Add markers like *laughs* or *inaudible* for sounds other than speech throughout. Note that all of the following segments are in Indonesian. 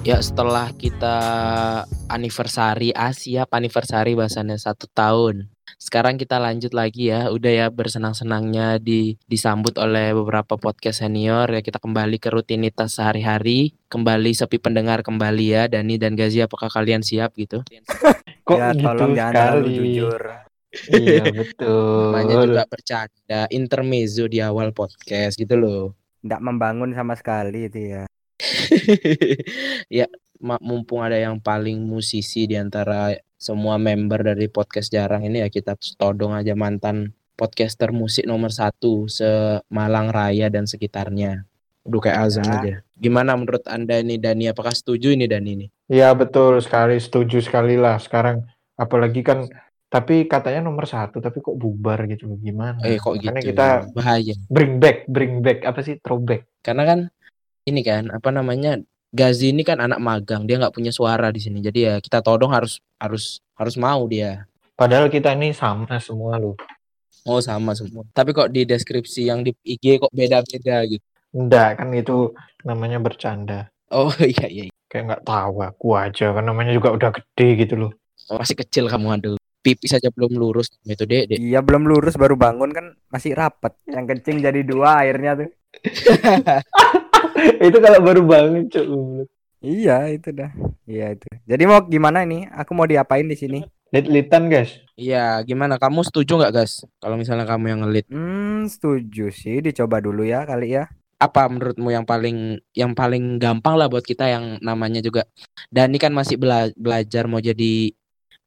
Ya setelah kita anniversary Asia, anniversary bahasanya satu tahun. Sekarang kita lanjut lagi ya, udah ya bersenang-senangnya di disambut oleh beberapa podcast senior ya kita kembali ke rutinitas sehari-hari, kembali sepi pendengar kembali ya Dani dan Gazi apakah kalian siap gitu? *laughs* Kok ya gitu tolong jangan sekali? jujur. Iya betul. Namanya juga bercanda, intermezzo di awal podcast gitu loh. Nggak membangun sama sekali itu ya. *laughs* ya mumpung ada yang paling musisi di antara semua member dari podcast jarang ini ya kita todong aja mantan podcaster musik nomor satu se Malang Raya dan sekitarnya. Udah kayak azam Ya. aja. Gimana menurut anda ini Dani? Apakah setuju ini Dani ini? Iya betul sekali, setuju sekali lah. Sekarang apalagi kan, tapi katanya nomor satu, tapi kok bubar gitu gimana? Eh kok gitu? kita bahaya. bring back, bring back apa sih throwback? Karena kan ini kan apa namanya Gazi ini kan anak magang, dia nggak punya suara di sini. Jadi ya kita todong harus harus harus mau dia. Padahal kita ini sama semua loh. Oh sama semua. Tapi kok di deskripsi yang di IG kok beda-beda gitu. Enggak kan itu namanya bercanda. Oh *laughs* iya iya. Kayak nggak tahu aku aja kan namanya juga udah gede gitu loh. Masih kecil kamu aduh. Pipi saja belum lurus itu dek. dek. Iya belum lurus baru bangun kan masih rapet. Yang kencing jadi dua airnya tuh. *laughs* *laughs* itu kalau baru bangun cuy. Iya itu dah. Iya itu. Jadi mau gimana ini? Aku mau diapain di sini? Lit-litan guys. Iya gimana? Kamu setuju nggak guys? Kalau misalnya kamu yang ngelit, Hmm setuju sih. Dicoba dulu ya kali ya. apa menurutmu yang paling yang paling gampang lah buat kita yang namanya juga Dani kan masih bela- belajar mau jadi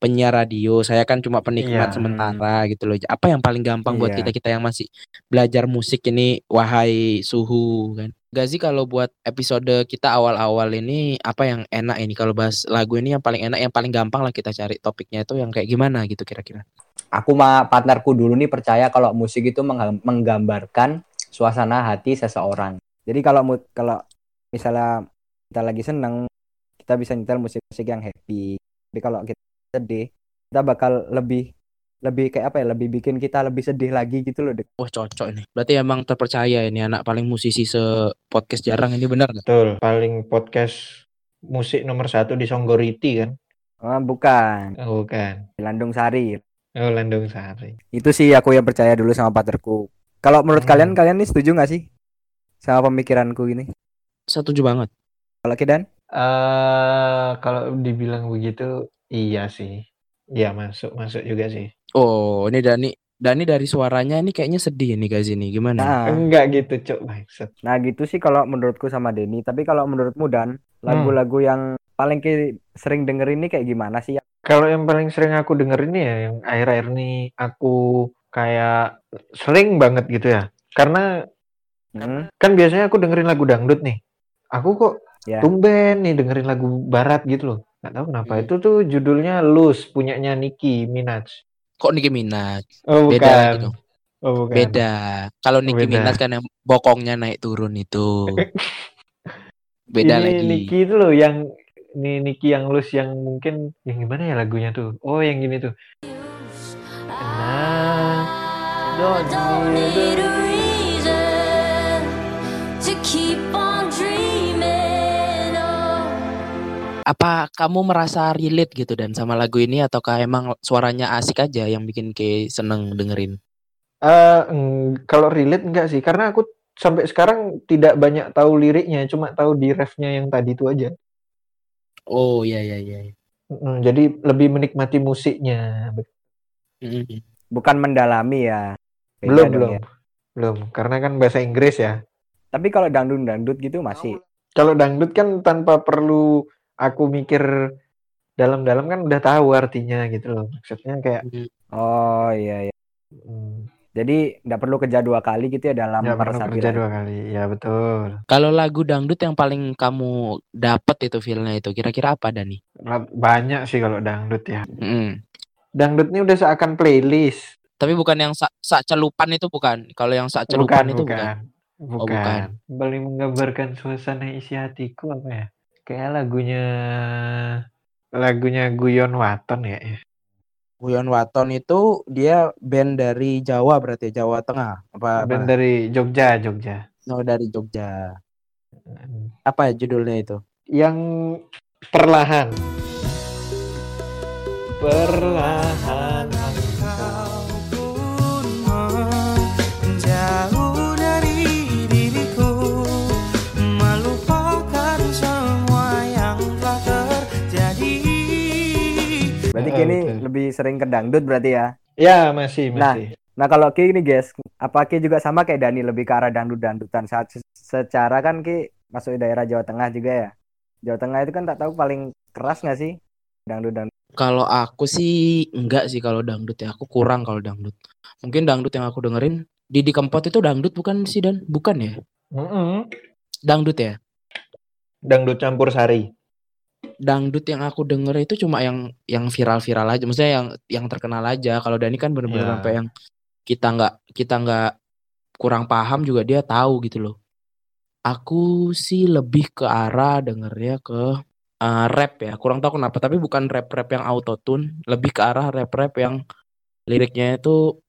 penyiar radio. Saya kan cuma penikmat Iya. sementara gitu loh. Apa yang paling gampang buat Iya. kita kita yang masih belajar musik ini? Wahai suhu kan. Gazi kalau buat episode kita awal-awal ini apa yang enak ini kalau bahas lagu ini yang paling enak yang paling gampang lah kita cari topiknya itu yang kayak gimana gitu kira-kira. aku mah partnerku dulu nih percaya kalau musik itu mengga- menggambarkan suasana hati seseorang. Jadi kalau kalau misalnya kita lagi seneng kita bisa nyetel musik-musik yang happy. Tapi kalau kita sedih kita bakal lebih lebih kayak apa ya? Lebih bikin kita lebih sedih lagi gitu loh. Dek. Wah cocok ini. Berarti emang terpercaya ini anak paling musisi se podcast jarang ini benar nggak? Betul. Paling podcast musik nomor satu di Songgoriti kan? Oh, bukan. Oh, bukan. Landung Sari. Oh, Landung Sari. Itu sih aku yang percaya dulu sama partnerku. Kalau menurut Hmm. kalian kalian nih setuju nggak sih sama pemikiranku ini? Setuju banget. Kalau Kidan? eh kalau dibilang begitu, iya sih. Iya masuk masuk juga sih. Oh ini Dani Dani dari suaranya ini kayaknya sedih nih guys ini gimana? Nah, Enggak gitu, Cuk. Maksud. nah gitu sih kalau menurutku sama Denny. Tapi kalau menurutmu Dan, lagu-lagu yang paling ki sering denger ini kayak gimana sih? Kalau yang paling sering aku denger ini ya yang akhir-akhir ini aku kayak sering banget gitu ya. Karena Hmm? kan biasanya aku dengerin lagu dangdut nih. Aku kok Ya. tumben nih dengerin lagu barat gitu loh. Nggak tahu kenapa. Hmm. Itu tuh judulnya Loose punyanya Nicki Minaj. Kok Nicki Minaj? Oh, Beda bukan. dong. Oh, bukan. Beda. Kalau Nicki Beda. Minaj kan yang bokongnya naik turun itu. Beda ini lagi. Nicki itu loh yang ini Nicki yang loose yang mungkin yang gimana ya lagunya tuh? Oh, yang gini tuh. Nah, don't need a reason to keep on Apa kamu merasa relate gitu dan sama lagu ini ataukah emang suaranya asik aja yang bikin ke seneng dengerin? Eh, eng- kalau relate enggak sih? Karena aku sampai sekarang tidak banyak tahu liriknya, cuma tahu di refnya yang tadi itu aja. Oh iya iya iya. Mm, Jadi lebih menikmati musiknya. Bukan mendalami ya. Beda Belum, belum. ya. Belum, karena kan bahasa Inggris ya. Tapi kalau dangdut-dangdut gitu masih. Kalau dangdut kan tanpa perlu aku mikir dalam-dalam kan udah tahu artinya gitu loh. Maksudnya kayak Mm. Oh iya iya. mm, Jadi nggak perlu kerja dua kali gitu ya dalam nggak perlu kerja dua kali. Ya betul. Kalau lagu dangdut yang paling kamu dapet itu feelnya itu kira-kira apa Dani? Banyak sih kalau dangdut ya. Mm. Dangdut ini udah seakan playlist. Tapi bukan yang sak sak celupan itu bukan. Kalau yang sak celupan itu bukan. Bukan. Oh, bukan. Paling menggambarkan suasana isi hatiku apa ya? Kayak lagunya lagunya Guyon Waton ya. ya. Guyon Waton itu dia band dari Jawa berarti Jawa Tengah apa, Band apa? dari Jogja, Jogja. Oh, dari Jogja. Apa judulnya itu? yang perlahan. Perlahan Ah, kini betul. lebih sering ke dangdut berarti ya. Ya, masih, Nah, masih. Nah kalau Ki ini guys, apa Ki juga sama kayak Dani lebih ke arah dangdut-dangdutan saat secara kan Ki masuk daerah Jawa Tengah juga ya. Jawa Tengah itu kan tak tahu paling keras nggak sih dangdut dangdut. Kalau aku sih enggak sih kalau dangdut ya. Aku kurang kalau dangdut. Mungkin dangdut yang aku dengerin Didi Kempot itu dangdut bukan sih Dan? Bukan ya? Mm-mm. Dangdut ya? Dangdut campur sari. Dangdut yang aku denger itu cuma yang yang viral-viral aja. Maksudnya yang yang terkenal aja. Kalau Dani kan bener-bener Ya. sampai yang kita nggak kita nggak kurang paham juga dia tahu gitu loh. Aku sih lebih ke arah dengernya ke eh, rap ya. Kurang tahu kenapa tapi bukan rap-rap yang autotune, lebih ke arah rap-rap yang liriknya itu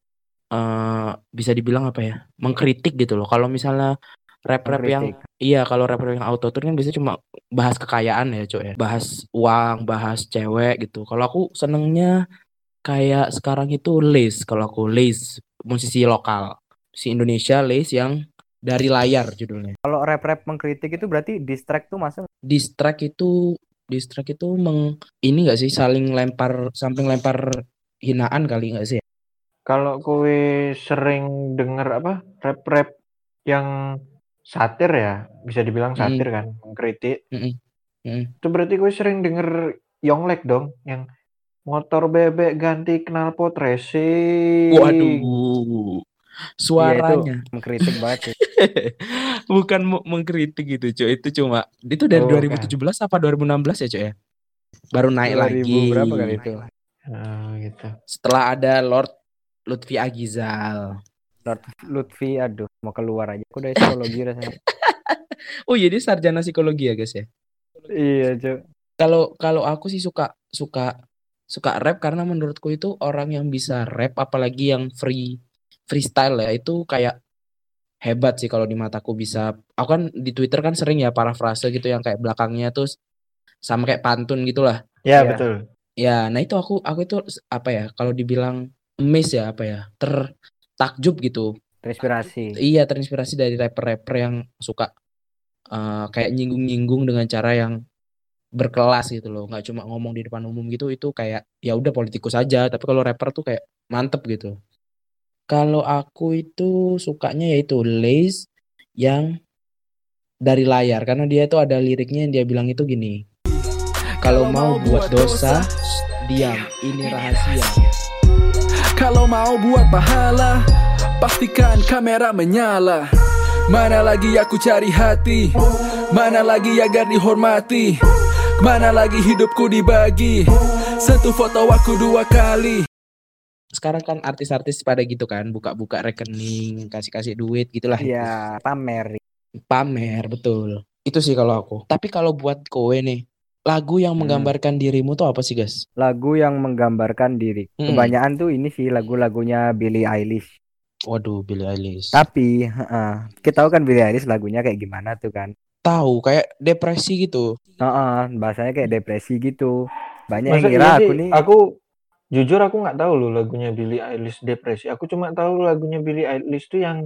eh bisa dibilang apa ya? Mengkritik gitu loh. Kalau misalnya rap-rap yang iya kalau rap-rap yang autotune kan biasanya cuma bahas kekayaan ya, Cok ya. Bahas uang, bahas cewek gitu. Kalau aku senengnya kayak sekarang itu Lace kalau aku Lace musisi lokal si Indonesia Lace yang dari layar judulnya Kalau rap-rap mengkritik itu berarti distract tuh masuk. diss track itu diss track itu meng ini gak sih saling lempar samping lempar hinaan kali nggak sih Kalau kowe sering denger apa rap-rap yang satir ya, bisa dibilang Mm. satir kan, mengkritik. Mm-mm. Mm. Itu berarti kowe sering denger Yonglek dong, yang motor bebek ganti knalpot racing. waduh suaranya Mengkritik banget *laughs* bukan mengkritik gitu cuy itu cuma itu dari Oh, 2017 apa 2016 ya cuy ya baru naik 2000 lagi berapa kali itu? Oh, gitu. setelah ada Lord Lutfi Agizal Lutfi, aduh mau keluar aja. Aku dari psikologi rasanya. *laughs* oh jadi sarjana psikologi ya guys ya iya cuy. kalau kalau aku sih suka suka suka rap karena menurutku itu orang yang bisa rap apalagi yang free freestyle ya itu kayak hebat sih kalau di mataku bisa aku kan di Twitter kan sering ya parafrase gitu yang kayak belakangnya tuh sama kayak pantun gitulah Ya, Iya. betul. ya nah itu aku aku itu apa ya kalau dibilang amazed ya apa ya tertakjub gitu. Terinspirasi. iya terinspirasi dari rapper-rapper yang suka eh, kayak nyinggung-nyinggung dengan cara yang berkelas gitu loh. Nggak cuma ngomong di depan umum gitu itu kayak ya udah politikus aja. Tapi kalau rapper tuh kayak mantep gitu. Kalau aku itu sukanya yaitu Lace yang dari layar. Karena dia itu ada liriknya yang dia bilang itu gini. Kalau mau buat dosa diam. Ini rahasia Kalau mau buat pahala Pastikan kamera menyala. Mana lagi aku cari hati? Mana lagi agar dihormati? Mana lagi hidupku dibagi? Satu foto aku dua kali. Sekarang kan artis-artis pada gitu kan buka-buka rekening kasih-kasih duit gitulah. Iya, pamer. pamer betul. Itu sih kalau aku. Tapi kalau buat kowe nih lagu yang Hmm. menggambarkan dirimu tuh apa sih guys Lagu yang menggambarkan diri. Mm-mm. Kebanyakan tuh ini sih lagu-lagunya Billie Eilish. waduh Billie Eilish Tapi, heeh, kita tahu kan Billie Eilish lagunya kayak gimana tuh kan. tahu kayak depresi gitu Heeh, bahasanya kayak depresi gitu. Banyak yang Masa ngira iya aku nih Aku jujur aku nggak tahu loh lagunya Billie Eilish depresi. Aku cuma tahu lagunya Billie Eilish tuh yang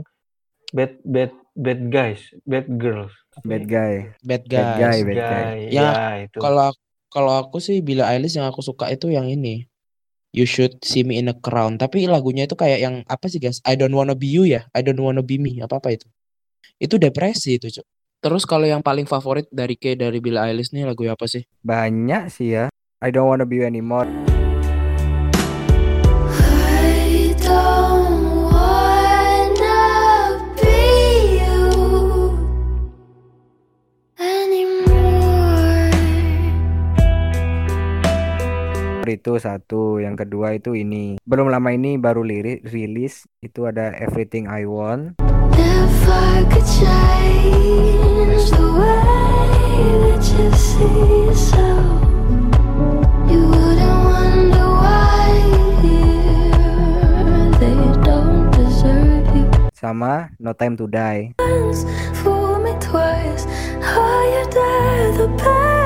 bad bad bad guys, bad girls. Bad guy. bad Bad guys guy, Bad bad guy. guy. Ya, Ya, itu. kalau kalau aku sih Billie Eilish yang aku suka itu yang ini You should see me in a crown tapi lagunya itu kayak yang apa sih guys I don't wanna be you ya I don't wanna be me apa apa itu itu depresi itu Cuk. terus kalau yang paling favorit dari K dari Billie Eilish nih lagu apa sih Banyak sih ya. I don't wanna be you anymore. Itu satu. Yang kedua itu ini. Belum lama ini baru lirik rilis itu ada Everything I Want. If I could change the way that you see so, you wouldn't wonder why they don't deserve you. sama No Time to Die. Me twice, the.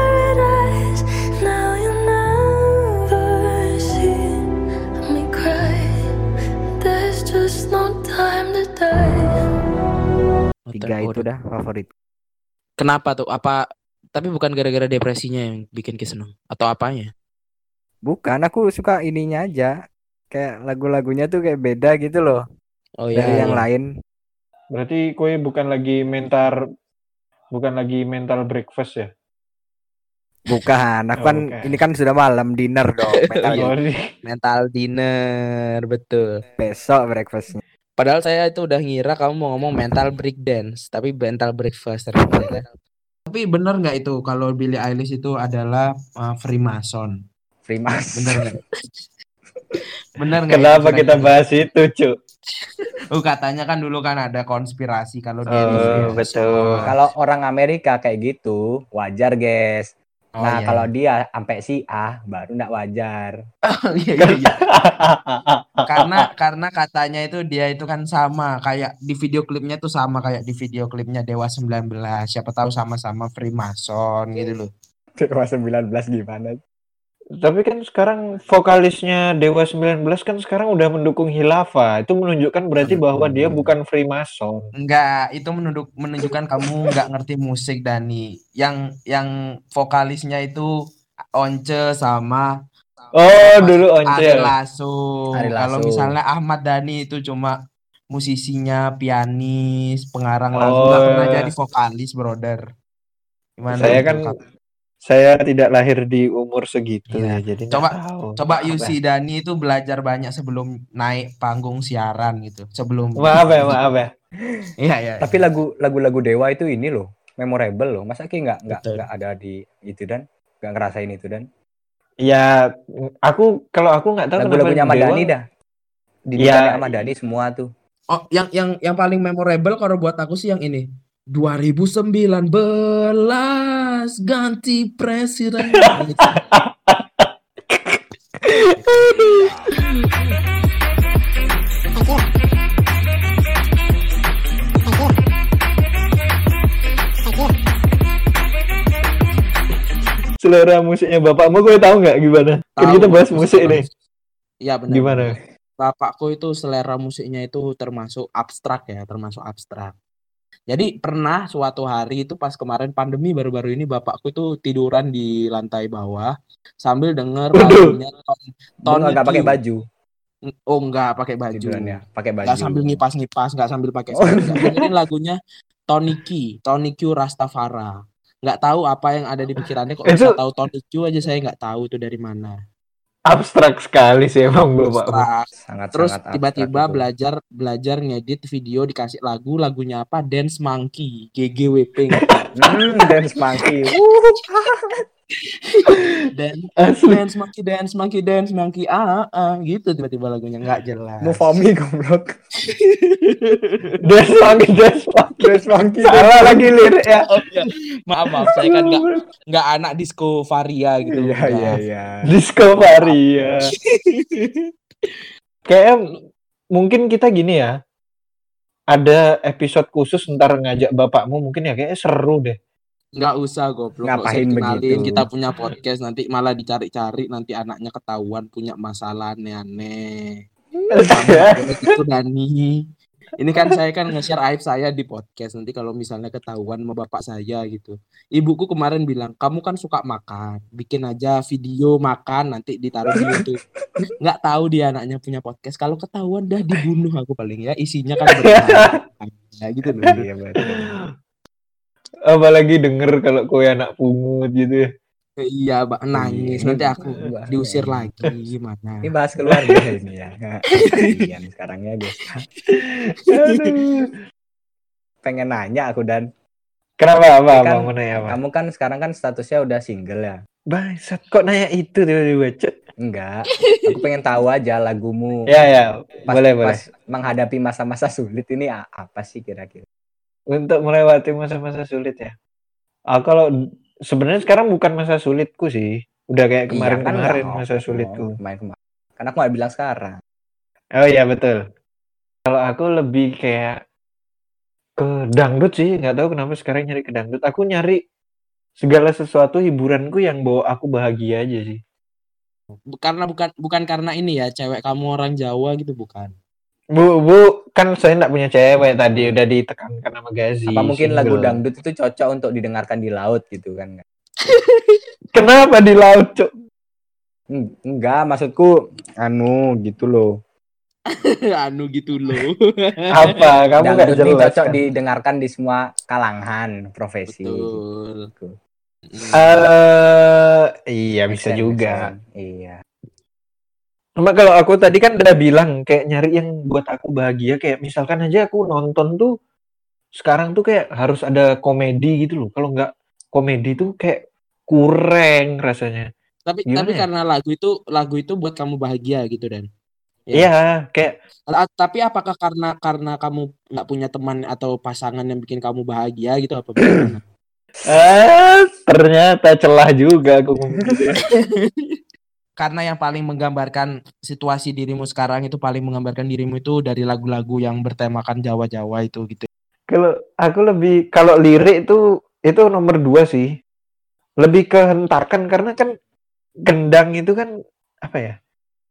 Tiga itu dah favorit. Kenapa tuh? Apa tapi bukan gara-gara depresinya yang bikin Ki seneng atau apanya? Bukan, aku suka ininya aja. Kayak lagu-lagunya tuh kayak beda gitu loh Oh dari iya. yang iya. lain. Berarti kue bukan lagi mental bukan lagi mental breakfast ya? Bukan, aku Oh, kan bukan. ini kan sudah malam dinner dong. *laughs* Mental. Mental dinner, betul. besok breakfastnya. Padahal saya itu udah ngira kamu mau ngomong mental break dance, tapi mental breakfast ternyata. Tapi bener nggak itu kalau Billie Eilish itu adalah uh, Freemason? Primas. Bener nggak? bener nggak? itu Kenapa kita kira-kira? bahas itu, Cuk? Oh katanya kan dulu kan ada konspirasi kalau dia itu Oh, Freemason. betul. Kalau orang Amerika kayak gitu, wajar, guys. Oh, nah, iya. kalau dia sampai si A, baru nggak wajar. *laughs* Iya, iya, iya. *laughs* karena karena katanya itu dia itu kan sama kayak di video klipnya tuh sama kayak di video klipnya Dewa 19 siapa tahu sama-sama Freemason gitu loh Dewa 19 gimana? Tapi kan sekarang vokalisnya Dewa 19 kan sekarang udah mendukung Hilafah. Itu menunjukkan berarti bahwa dia bukan Freemason. enggak itu menunduk, menunjukkan kamu nggak ngerti musik Dani yang yang vokalisnya itu Once sama Oh, dulu Ari Once. Lasso Ari kalau Lasso. misalnya Ahmad Dhani itu cuma musisinya pianis pengarang Oh. lagu nggak pernah jadi vokalis brother gimana Saya kan? Saya tidak lahir di umur segitu Iya. ya, jadi Coba- tahu. Coba Yusi Dani itu belajar banyak sebelum naik panggung siaran gitu. Sebelum. Maaf ya, maaf ya. *laughs* Iya iya. Tapi lagu lagu-lagu Dewa itu ini loh, memorable loh. Masa ki nggak nggak nggak ada di itu dan nggak ngerasain itu dan Ya, aku kalau aku nggak tahu lagu-lagunya kenapa Ahmad Dewa- Dhani dah. Di Ya, Ahmad Dhani semua tuh. Oh, yang yang yang paling memorable kalau buat aku sih yang ini. 2019 ganti presiden. Gitu. selera musiknya bapakmu gue tahu nggak gimana? Kan kita bahas musik ini. Iya benar. Gimana? Bapakku itu selera musiknya itu termasuk abstrak ya, termasuk abstrak. Jadi pernah suatu hari itu pas kemarin pandemi baru-baru ini bapakku itu tiduran di lantai bawah sambil denger lagunya Ton Lu Tony nggak pakai baju Oh enggak pakai baju. tidurannya, pakai baju. Nggak sambil ngipas-ngipas, nggak sambil pakai Oh. Nggak. Dengerin lagunya Tony Q, Tony Q Rastafara. Nggak tahu apa yang ada di pikirannya kok bisa tahu Tony Q aja saya nggak tahu itu dari mana. Abstrak sekali sih emang. Abstrak. Sangat Terus tiba-tiba belajar belajar ngedit video dikasih lagu lagunya apa Dance Monkey GGWP Hmm, dance monkey. *laughs* *laughs* dan Asli. Dance Monkey Dance Monkey Dance Monkey ah, ah gitu tiba-tiba lagunya nggak jelas. Move on me goblok. *laughs* Dance monkey, dance monkey. Dance monkey. Salah lagi lirik ya. Oh, iya. Maaf maaf saya kan nggak *laughs* nggak anak disco varia gitu. Iya iya iya. Discovery ya. Kayak mungkin kita gini ya. Ada episode khusus ntar ngajak bapakmu mungkin ya kayaknya seru deh. Nggak usah goblok usah Ngapain dikenalin. begitu? Kita punya podcast nanti malah dicari-cari nanti anaknya ketahuan punya masalah aneh-aneh. Itu Dani. Ini kan saya kan nge-share aib saya di podcast nanti kalau misalnya ketahuan sama bapak saya gitu. Ibuku kemarin bilang, "Kamu kan suka makan, bikin aja video makan nanti ditaruh di YouTube." Nggak tahu dia anaknya punya podcast. Kalau ketahuan dah dibunuh aku paling ya. Isinya kan. *laughs* Ya gitu loh. Iya. Apalagi denger kalau kue anak pungut gitu ya. Iya, Mbak, nangis. Ini- Nanti aku diusir ini- lagi gimana? Ini bahas keluarga ini ya. Kasihan sekarang ya guys. Pengen nanya aku dan Kenapa apa Kan mau nanya apa? kamu kan sekarang kan statusnya udah single ya. Bangsat kok nanya itu tiba-tiba Cuk? Enggak. Aku pengen tahu aja lagumu. Ya ya, pas, boleh boleh. pas menghadapi masa-masa sulit ini apa sih kira-kira? Untuk melewati masa-masa sulit ya. Ah, kalau sebenarnya sekarang bukan masa sulitku sih. Udah kayak Iya, kemarin-kemarin kan, masa sulitku. Kemarin-kemarin. Karena aku nggak bilang sekarang. Oh iya betul. Kalau aku lebih kayak ke dangdut sih nggak tahu kenapa sekarang nyari ke dangdut aku nyari segala sesuatu hiburanku yang bawa aku bahagia aja sih Karena bukan bukan karena ini ya, cewek kamu orang Jawa gitu bukan. bu bu kan saya nggak punya cewek tadi udah ditekankan sama Gazi Apa mungkin lagu single. dangdut itu cocok untuk didengarkan di laut gitu kan? *laughs* kenapa di laut cok Eng- Enggak, maksudku anu gitu loh. *laughs* anu gitu loh. *laughs* apa kamu nggak Dangdut ini jelas cocok kan? didengarkan di semua kalangan profesi. Betul. Gitu. Eh, iya Make bisa juga. Iya. Cuma kalau aku tadi kan udah bilang kayak nyari yang buat aku bahagia kayak misalkan aja aku nonton tuh sekarang tuh kayak harus ada komedi gitu loh. Kalau nggak komedi tuh kayak kurang rasanya. Tapi Gimana tapi ya? karena lagu itu lagu itu buat kamu bahagia gitu dan. Ya. Iya, kayak La- Tapi apakah karena karena kamu nggak punya teman atau pasangan yang bikin kamu bahagia gitu apa *clears throat* eh ternyata celah juga aku. *laughs* karena yang paling menggambarkan situasi dirimu sekarang itu paling menggambarkan dirimu itu dari lagu-lagu yang bertemakan Jawa-Jawa itu gitu. Kalau aku lebih kalau lirik itu itu nomor dua sih. Lebih kehentakan karena kan gendang itu kan apa ya?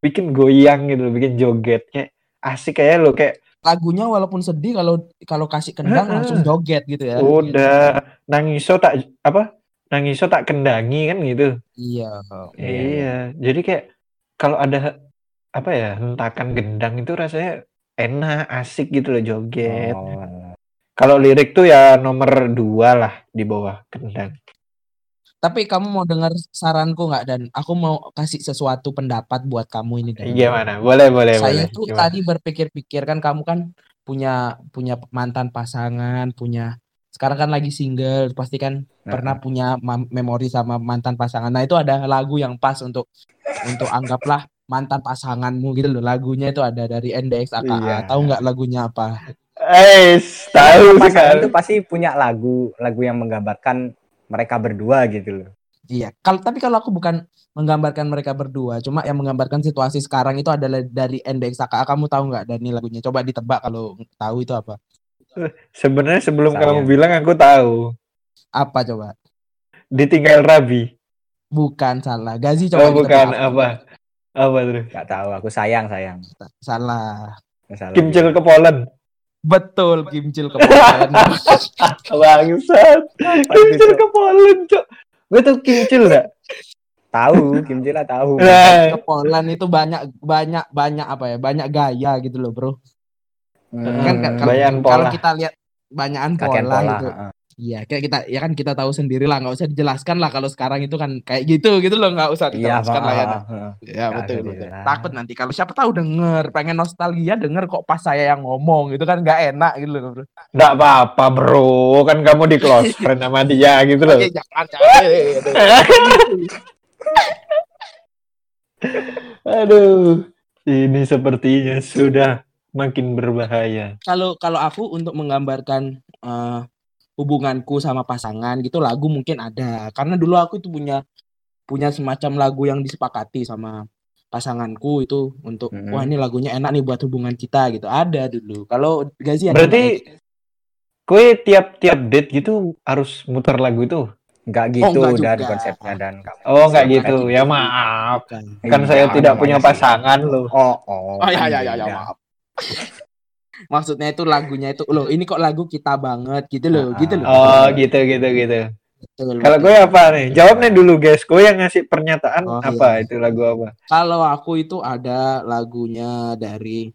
Bikin goyang gitu, bikin joget kayak asik kayak lo kayak Lagunya walaupun sedih kalau kalau kasih kendang langsung joget gitu ya. udah nangiso tak apa? Nangiso tak kendangi kan gitu. Iya. Iya. Jadi kayak kalau ada apa ya hentakan gendang itu rasanya enak, asik gitu loh joget. Oh. Kalau lirik tuh ya nomor dua lah di bawah gendang. Tapi kamu mau dengar saranku nggak dan aku mau kasih sesuatu pendapat buat kamu ini dan. Gimana? Boleh, boleh, Saya boleh. tuh Gimana? tadi berpikir-pikir kan kamu kan punya punya mantan pasangan, punya sekarang kan lagi single, pasti kan pernah punya memori sama mantan pasangan. Nah, itu ada lagu yang pas untuk untuk anggaplah mantan pasanganmu gitu loh. Lagunya itu ada dari NDX AKA. Iya. Tahu nggak lagunya apa? Eh, tahu Pasangan itu pasti punya lagu lagu yang menggambarkan mereka berdua gitu loh. Iya. Kalau tapi kalau aku bukan menggambarkan mereka berdua, cuma yang menggambarkan situasi sekarang itu adalah dari NDX AKA. Kamu tahu nggak Dani lagunya? Coba ditebak kalau tahu itu apa? Sebenarnya sebelum Saya. kamu bilang aku tahu. Apa coba? Ditinggal Rabi. Bukan salah. Gazi coba Oh, bukan apa? Apa terus? Gak tahu, aku sayang sayang. Salah. Masalah Kim gitu. Chil ke Poland. Betul Kimcil kepolan. *laughs* Bangsat. Kim Chil ke Poland, Cok. Gue tuh Kim Chil enggak? Tahu, Kim Jila tahu. Nah, kepolan itu banyak banyak banyak apa ya? Banyak gaya gitu loh, Bro. Hmm, Kan kan- kalau, kalau pola. kita lihat banyakan pola, pola. gitu. Iya, kayak kita ya kan kita tahu sendiri lah, nggak usah dijelaskan lah kalau sekarang itu kan kayak gitu gitu loh, nggak usah Iya, dijelaskan lah ya. Ya Nggak betul, betul. Takut nanti kalau siapa tahu denger, pengen nostalgia denger kok pas saya yang ngomong itu kan nggak enak gitu loh, Bro. enggak apa-apa, Bro. Kan kamu di close *laughs* friend sama dia gitu loh. Oke, jangan jangan. Eh, *laughs* aduh. Aduh. Ini sepertinya sudah makin berbahaya. kalau kalau aku untuk menggambarkan eh, hubunganku sama pasangan gitu lagu mungkin ada karena dulu aku itu punya punya semacam lagu yang disepakati sama pasanganku itu untuk Mhm. wah ini lagunya enak nih buat hubungan kita gitu ada dulu kalau Gazi ada Berarti nggak? kue tiap-tiap date gitu harus muter lagu itu? Enggak Oh, gitu dan juga. konsepnya dan kamu. Oh, enggak Enggak gitu. gitu. Ya maaf. Kan Iya, saya tidak punya sih. pasangan loh. Oh, oh. oh ya kan ya ya, ya maaf maksudnya itu lagunya itu loh ini kok lagu kita banget gitu loh Ah, gitu loh Oh, gitu gitu gitu. Kalau gue apa nih? Jawab nih dulu guys. Gue yang ngasih pernyataan Oh, apa iya. itu lagu apa? Kalau aku itu ada lagunya dari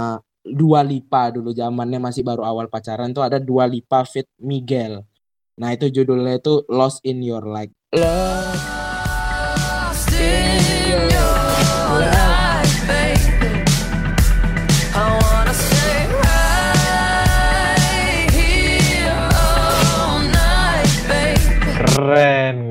uh, Dua Lipa dulu zamannya masih baru awal pacaran tuh ada Dua Lipa fit Miguel. Nah itu judulnya itu Lost in Your Light. Lost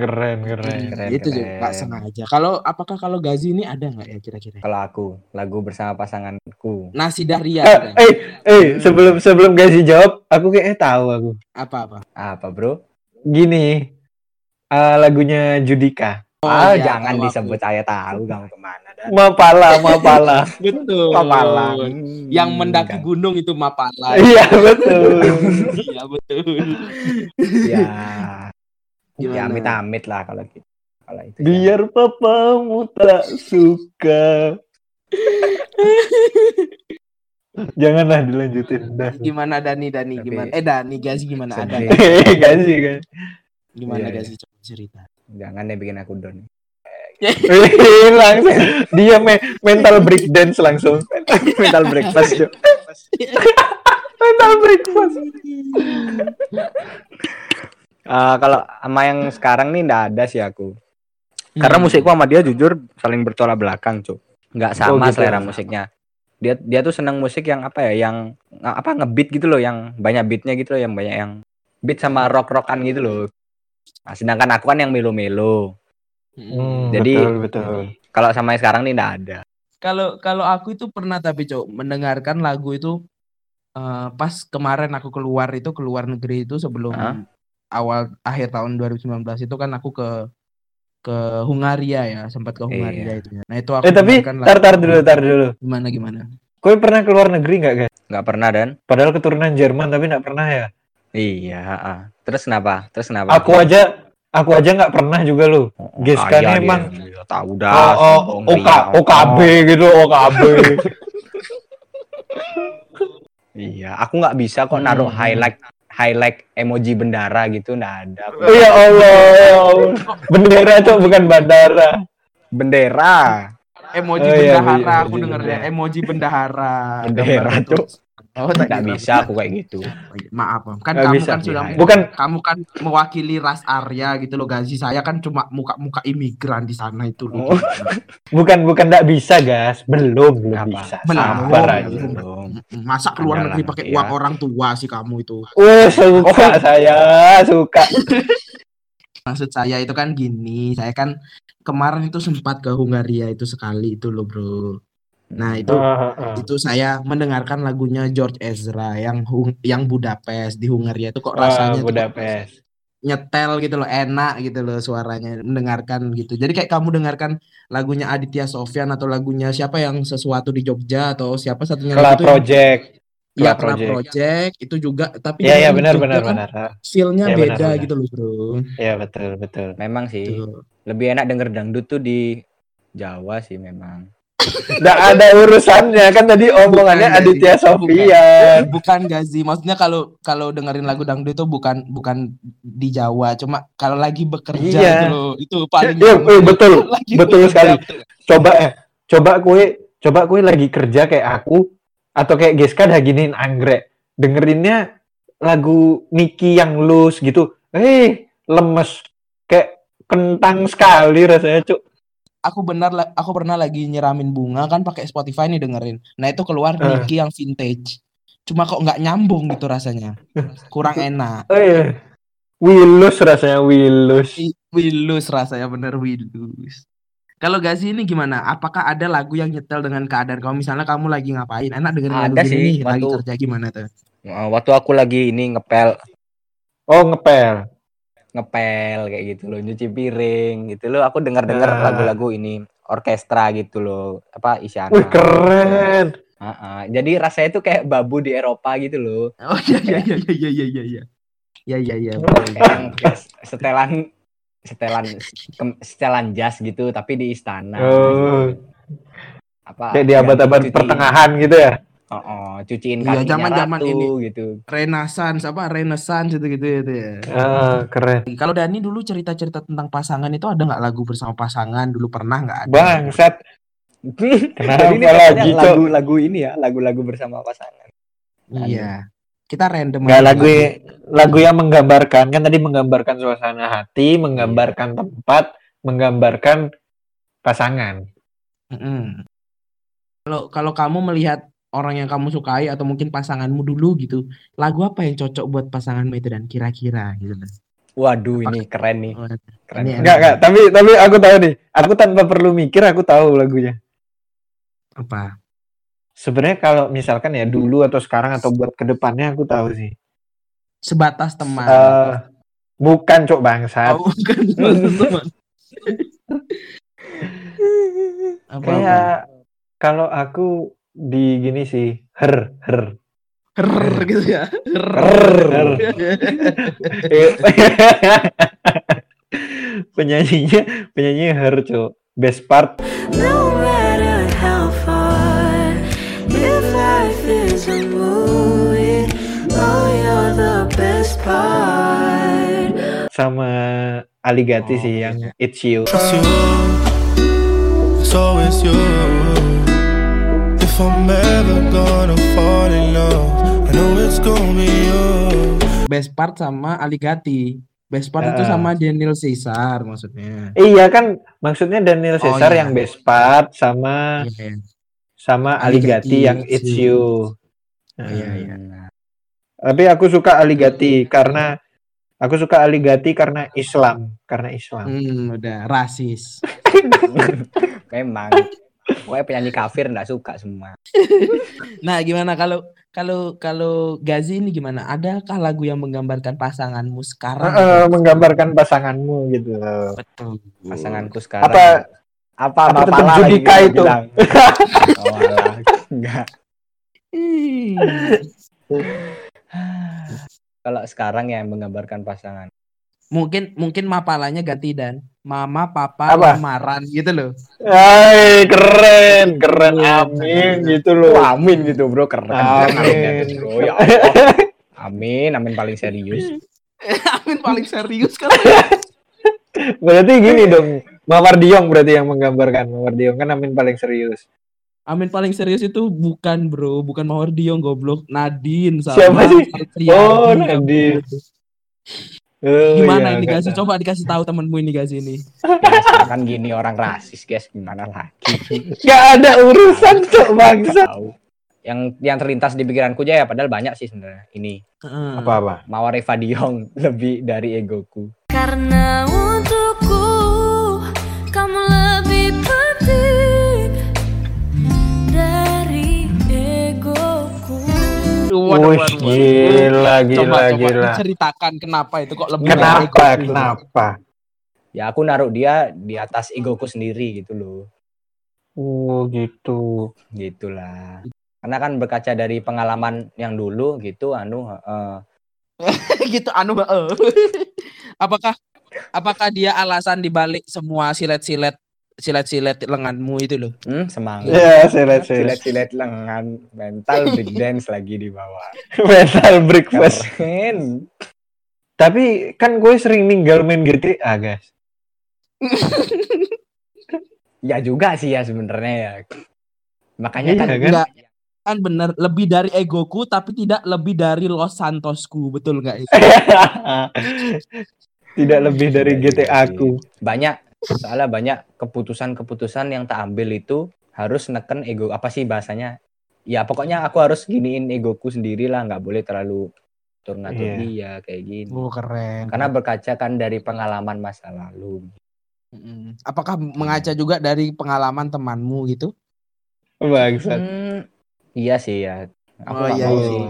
Keren, keren, keren. Keren, itu juga keren. nggak sengaja. Kalau apakah kalau Gazi ini ada nggak ya kira-kira? Kalau aku lagu bersama pasanganku. Nasi Dahria Eh, ada. eh, eh, sebelum sebelum guys jawab, aku kayaknya tahu aku. apa-apa? Apa, Bro? Gini, eh, lagunya Judika. ah, iya, jangan tahu aku. disebut saya tahu kamu ke mana Mapala, *laughs* Mapala. Betul. Mapala. Yang Hmm, mendaki kan. gunung itu Mapala. Iya, betul. *laughs* Iya betul. Ya. Ya Gimana? amit-amit lah kalau gitu. Kalau itu. sih. Biar papamu tak suka. *laughs* Janganlah dilanjutin. Dah. Gimana Dani Dani Tapi- gimana? Eh Dani Gazi gimana ada? Sih *laughs* kan? Gimana Iya, Gazi coba cerita. Jangan deh bikin aku down. *laughs* langsung dia me- mental breakdance langsung. Mental breakfast mental breakfast. Eh, kalau sama yang sekarang nih ndak ada sih aku. Karena Hmm. musikku sama dia jujur saling bertolak belakang, Cuk. Nggak sama Oh, gitu. selera musiknya. Dia dia tuh seneng musik yang apa ya, yang apa ngebeat gitu loh, yang banyak beatnya gitu loh, yang banyak yang beat sama rock-rockan gitu loh. Nah, sedangkan aku kan yang melo-melo. Hmm. Jadi- betul, betul. Kalau sama yang sekarang nih ndak ada. Kalau kalau aku itu pernah tapi cok mendengarkan lagu itu eh, pas kemarin aku keluar itu keluar negeri itu sebelum Hah? Awal akhir tahun 2019 itu kan aku ke ke Hungaria ya sempat ke Hungaria Iya. itu ya. Nah itu aku Eh tapi tar tar dulu, tar dulu. gimana gimana. Kowe pernah keluar negeri nggak guys? Nggak pernah dan? Padahal keturunan Jerman tapi nggak pernah ya. Iya, ah. Terus kenapa? Terus kenapa? Aku aja, aku aja nggak pernah juga lu. Oh, Geskan kaya dia. emang. Iya, tahu Oh, dah. oh, sombong OK, dia. OKB gitu, OKB. *laughs* Iya, aku nggak bisa kok naruh Hmm. highlight highlight emoji bendara gitu, nggak ada. Aku Oh ya Allah, ya Allah. Bendera cok bukan bandara. Bendera, Emoji Oh, iya, bendahara iya, aku iya, dengernya iya. emoji bendahara. Bendera. Cuk. Oh, tak bisa aku kayak gitu. Oh, iya, Maaf, Om. kan Nggak kamu bisa. kan sudah Iya. Bukan kamu kan mewakili ras Arya gitu loh Gazi. Saya kan cuma muka-muka imigran di sana itu loh. Oh. *laughs* bukan bukan nggak bisa, guys. Belum, belum Apa? bisa. Belum. Sabar Oh, aja. belum. Masa keluar Adalah, negeri pakai iya. uang orang tua sih kamu itu. Wah, *laughs* suka saya, suka. *laughs* Maksud saya itu kan gini, saya kan kemarin itu sempat ke Hungaria itu sekali itu loh, Bro. Nah, itu ah, ah. itu saya mendengarkan lagunya George Ezra yang Hung- yang Budapest di Hungaria itu kok rasanya kok Budapest. nyetel gitu loh, enak gitu loh suaranya mendengarkan gitu. Jadi kayak kamu dengarkan lagunya Aditya Sofyan atau lagunya siapa yang sesuatu di Jogja atau siapa satunya lagi itu Project. Iya, Club Project. Project itu juga tapi Ya, ya benar benar kan benar. Feel-nya Iya, benar, beda benar. gitu loh, Bro. Ya betul betul. Memang sih, Tuh. lebih enak denger dangdut tuh di Jawa sih memang. Nggak ada urusannya kan tadi omongannya Bukan, Aditya Gazi. Sofian. Bukan Gazi, maksudnya kalau kalau dengerin lagu dangdut itu bukan bukan di Jawa, cuma kalau lagi bekerja Iya. itu loh, itu paling Iya, eh, betul. *laughs* Lagi betul bekerja, sekali. betul. Coba eh, coba kue, coba kue lagi kerja kayak aku atau kayak Geska dah giniin anggrek. Dengerinnya lagu Niki yang loose gitu. Eh, lemes. Kayak kentang sekali rasanya, Cuk. Aku benar aku pernah lagi nyiramin bunga kan pakai Spotify nih dengerin. Nah, itu keluar Eh. Niki yang vintage. Cuma kok nggak nyambung gitu rasanya. Kurang *laughs* enak. Eh, Wilus rasanya Wilus. Wilus rasanya bener Wilus. Kalau Gazi ini gimana? Apakah ada lagu yang nyetel dengan keadaan kamu? Misalnya kamu lagi ngapain? Enak dengerin lagu Ada gini sih, lagi waktu- kerja gimana tuh? Waktu aku lagi ini ngepel Oh, ngepel. Ngepel kayak gitu loh, nyuci piring gitu loh. Aku dengar-dengar Ah. lagu-lagu ini orkestra gitu loh, apa Isyana. Wih, keren. Ah, ah. Jadi rasanya tuh kayak babu di Eropa gitu loh. Oh iya iya iya iya iya iya iya. Ya ya ya. Yang kayak setelan setelan setelan jas gitu tapi di istana. Oh. Apa Kayak di abad-abad pertengahan gitu ya. Oh, oh, cuciin Iya, kakinya zaman-zaman ratu ini. gitu. Renaissance apa Renaissance itu gitu itu ya. Ah, keren. Kalau Dani dulu cerita-cerita tentang pasangan itu ada nggak lagu bersama pasangan dulu pernah nggak ada? Bangsat. *laughs* Kenapa Jadi ini lagi, lagu-lagu ini ya, lagu-lagu bersama pasangan. Iya. Kita random Nggak aja lagu lagu yang menggambarkan kan tadi menggambarkan suasana hati, menggambarkan tempat, menggambarkan pasangan. Mm-mm. Kalau kalau kamu melihat orang yang kamu sukai atau mungkin pasanganmu dulu gitu, lagu apa yang cocok buat pasanganmu itu dan kira-kira gitu. Waduh, ini keren nih. Oh, Keren. Ini Enggak, enggak, tapi tapi aku tahu nih. Aku tanpa perlu mikir aku tahu lagunya. apa? Sebenarnya kalau misalkan ya dulu atau sekarang atau buat ke depannya aku tahu sih. Sebatas teman. Eh, bukan cok bangsat. Oh, bukan *laughs* teman. *laughs* Apa, Kayak kalau aku di gini sih, her, her. Her gitu ya. Her. Her. *laughs* Penyanyinya penyanyinya her cok best part No matter how far, if life is a movie, oh, you're the best part. sama Aligati Oh, sih yang It's You It's you, it's always you. If I'm ever gonna fall in love, I know it's gonna be you. Best part sama Aligati. Best part itu Ah. sama Daniel Caesar maksudnya. iya kan maksudnya Daniel Oh, Caesar iya. yang best part sama Iya, sama Aligati, Aligati yang It's You. You iya, iya. iya. Nah, tapi aku suka Aligati karena aku suka Aligati karena Islam karena Islam Hmm, udah rasis. *laughs* memang pokoknya penyanyi kafir nggak suka semua *laughs* Nah, gimana kalau kalau kalau Gazi ini gimana? Adakah lagu yang menggambarkan pasanganmu sekarang? Eh, menggambarkan pasanganmu gitu Betul. pasanganku sekarang apa apa apa tetap lagi Judika itu? oh alah *laughs* enggak Hmm. kalau sekarang ya yang menggambarkan pasangan Mungkin mungkin mapalanya ganti dan mama papa Apa? lamaran gitu loh. Hai, keren, keren, Iya, amin gitu loh. Wah, amin gitu bro keren Amin. Amin, bro ya Allah. *laughs* amin amin paling serius *laughs* Amin paling serius kan. *laughs* Berarti gini dong, Mawar Diong berarti yang menggambarkan Mawar Diong kan amin paling serius. Amin paling serius itu bukan bro, bukan Mawar Diong goblok, Nadine sama Siapa sih? Oh, Nadine. Oh, Gimana iya, ini Gazi? Coba dikasih tahu temenmu ini Gazi ini. Biasa kan gini orang rasis guys gimana lagi *laughs* Gak ada urusan cok bangsa. yang yang terlintas di pikiranku aja ya padahal banyak sih sebenarnya ini Heeh. Apa-apa? Mawar Eva Diong *laughs* lebih dari egoku Karena Waduh, waduh, waduh. gila, Coba, gila, coba gila. ceritakan kenapa itu kok lebih Kenapa? Kenapa? ya aku naruh dia di atas egoku sendiri gitu loh Oh, gitu. gitulah karena kan berkaca dari pengalaman yang dulu gitu anu eh, *laughs* gitu anu heeh. *laughs* apakah apakah dia alasan dibalik semua silet-silet silet-silet lenganmu itu loh? hmm, semangat Ya, silet silet. silet-silet lengan mental *laughs* break dance lagi di bawah Mental breakfast. keren Tapi kan gue sering ninggal main GTA, guys. *laughs* ya juga sih ya sebenarnya ya makanya Iya kan kan? Enggak. Kan bener lebih dari egoku tapi tidak lebih dari Los Santosku, betul nggak itu? *laughs* Tidak lebih dari Iya GTA sih. aku. banyak soalnya banyak keputusan-keputusan yang tak ambil itu harus neken ego apa sih bahasanya ya pokoknya aku harus giniin egoku sendiri lah nggak boleh terlalu ngatur ngatur Iya. dia kayak gini Oh keren. karena berkaca kan dari pengalaman masa lalu. Apakah mengaca juga dari pengalaman temanmu gitu? Bangsat. Hmm, iya sih ya aku Oh, iya, iya. sih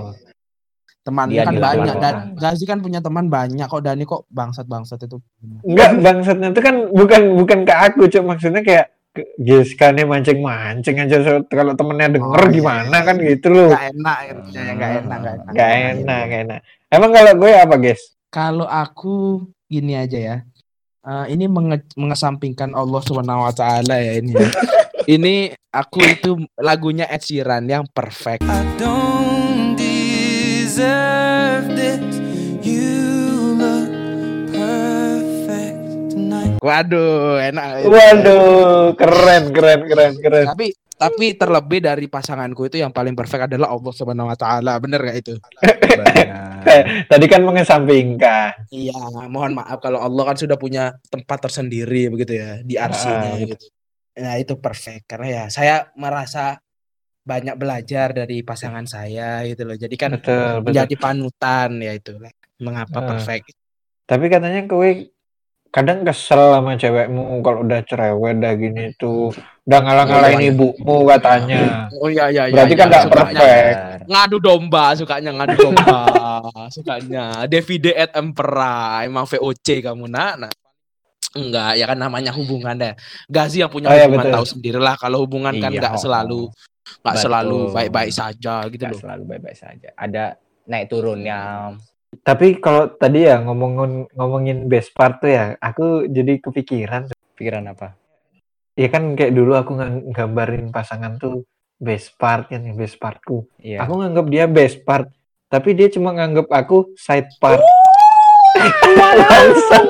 Temannya Dia kan dilakukan banyak dan. Gazi kan punya teman banyak kok Dani kok bangsat-bangsat itu. Enggak, bangsatnya itu kan bukan bukan ke aku, cuma maksudnya kayak ke- Giska nih mancing-mancing aja so- kalau temennya denger Oh, iya. gimana kan gitu loh. Gak enak ya, ya gak enak, gak enak. Gak enak, gak enak. Emang kalau gue apa, guys? Kalau aku gini aja ya. Eh, ini menge- mengesampingkan Allah Subhanahu wa taala ya ini. ya. *laughs* ini aku itu lagunya Ed Sheeran yang perfect. I don't deserve this. You look perfect tonight. Waduh, enak. Waduh, keren, keren, keren, keren. Tapi tapi terlebih dari pasanganku itu yang paling perfect adalah Allah Subhanahu wa taala. Bener gak itu? Eh, tadi kan mengesampingkan. Iya, mohon maaf kalau Allah kan sudah punya tempat tersendiri begitu ya di arsinya Ah. gitu. Nah, itu perfect karena ya saya merasa banyak belajar dari pasangan saya gitu loh. Jadi kan Betul, betul. menjadi panutan ya itu. Mengapa Ah. perfect? Tapi katanya kowe kadang kesel sama cewekmu kalau udah cerewet dah gini tuh. Udah ngalah-ngalahin Iya, iya. ibumu katanya. Oh iya iya iya. Berarti kan iya, nggak sukanya. perfect. Ngadu domba, sukanya ngadu domba, *laughs* sukanya. Davide et Empera, emang VOC kamu nak. Nah. Enggak, ya kan namanya hubungan deh. Gazi yang punya Oh, iya, hubungan betul. tahu sendirilah kalau hubungan kan Iya, nggak oh, selalu. Nggak selalu baik-baik saja gitu Nggak loh. selalu baik-baik saja. Ada naik turunnya. Tapi kalau tadi ya ngomongin ngomongin best part tuh ya, aku jadi kepikiran. Pikiran apa? Ya kan kayak dulu aku ng- nggambarin pasangan tuh best part kan best partku. Iya. Aku nganggap dia best part, tapi dia cuma nganggap aku side part. *laughs* Bangsat.